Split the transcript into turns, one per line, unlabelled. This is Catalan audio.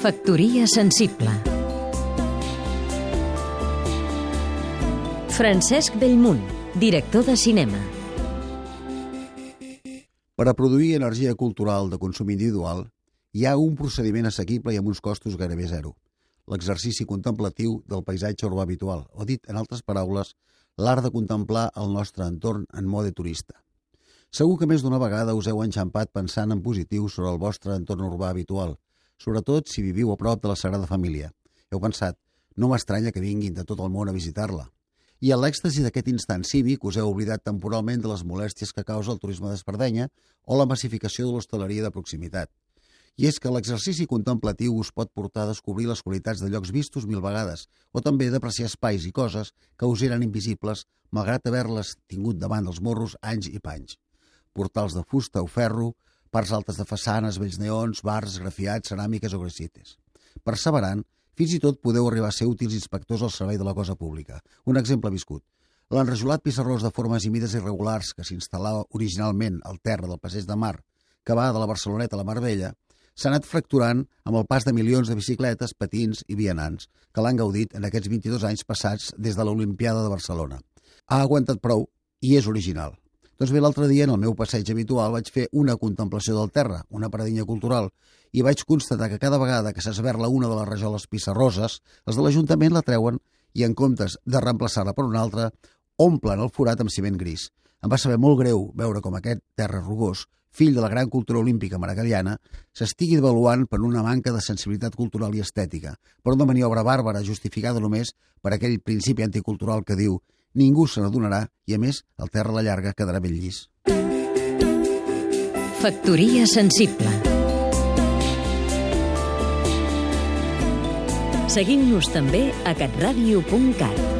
Factoria sensible Francesc Bellmunt, director de cinema
Per a produir energia cultural de consum individual, hi ha un procediment assequible i amb uns costos gairebé zero. L'exercici contemplatiu del paisatge urbà habitual, o dit, en altres paraules, l'art de contemplar el nostre entorn en mode turista. Segur que més d'una vegada us heu enxampat pensant en positiu sobre el vostre entorn urbà habitual, sobretot si viviu a prop de la Sagrada Família. Heu pensat, no m'estranya que vinguin de tot el món a visitar-la. I a l'èxtasi d'aquest instant cívic us heu oblidat temporalment de les molèsties que causa el turisme d'Espardenya o la massificació de l'hostaleria de proximitat. I és que l'exercici contemplatiu us pot portar a descobrir les qualitats de llocs vistos mil vegades, o també d'apreciar espais i coses que us eren invisibles, malgrat haver-les tingut davant dels morros anys i panys. Portals de fusta o ferro, parts altes de façanes, vells neons, bars, grafiats, ceràmiques o grecites. Perseverant, fins i tot podeu arribar a ser útils inspectors al servei de la cosa pública. Un exemple viscut. L'enrajolat pissarrós de formes i mides irregulars que s'instal·lava originalment al terra del passeig de mar, que va de la Barceloneta a la Marbella, s'ha anat fracturant amb el pas de milions de bicicletes, patins i vianants, que l'han gaudit en aquests 22 anys passats des de l'Olimpiada de Barcelona. Ha aguantat prou i és original. Doncs bé, l'altre dia, en el meu passeig habitual, vaig fer una contemplació del terra, una paradinha cultural, i vaig constatar que cada vegada que s'esberla una de les rajoles pissarroses, els de l'Ajuntament la treuen i, en comptes de reemplaçar-la per una altra, omplen el forat amb ciment gris. Em va saber molt greu veure com aquest terra rugós, fill de la gran cultura olímpica maragalliana, s'estigui devaluant per una manca de sensibilitat cultural i estètica, per una maniobra bàrbara justificada només per aquell principi anticultural que diu ningú se n'adonarà i, a més, el terra a la llarga quedarà ben llis.
Factoria sensible Seguim-nos també a catradio.cat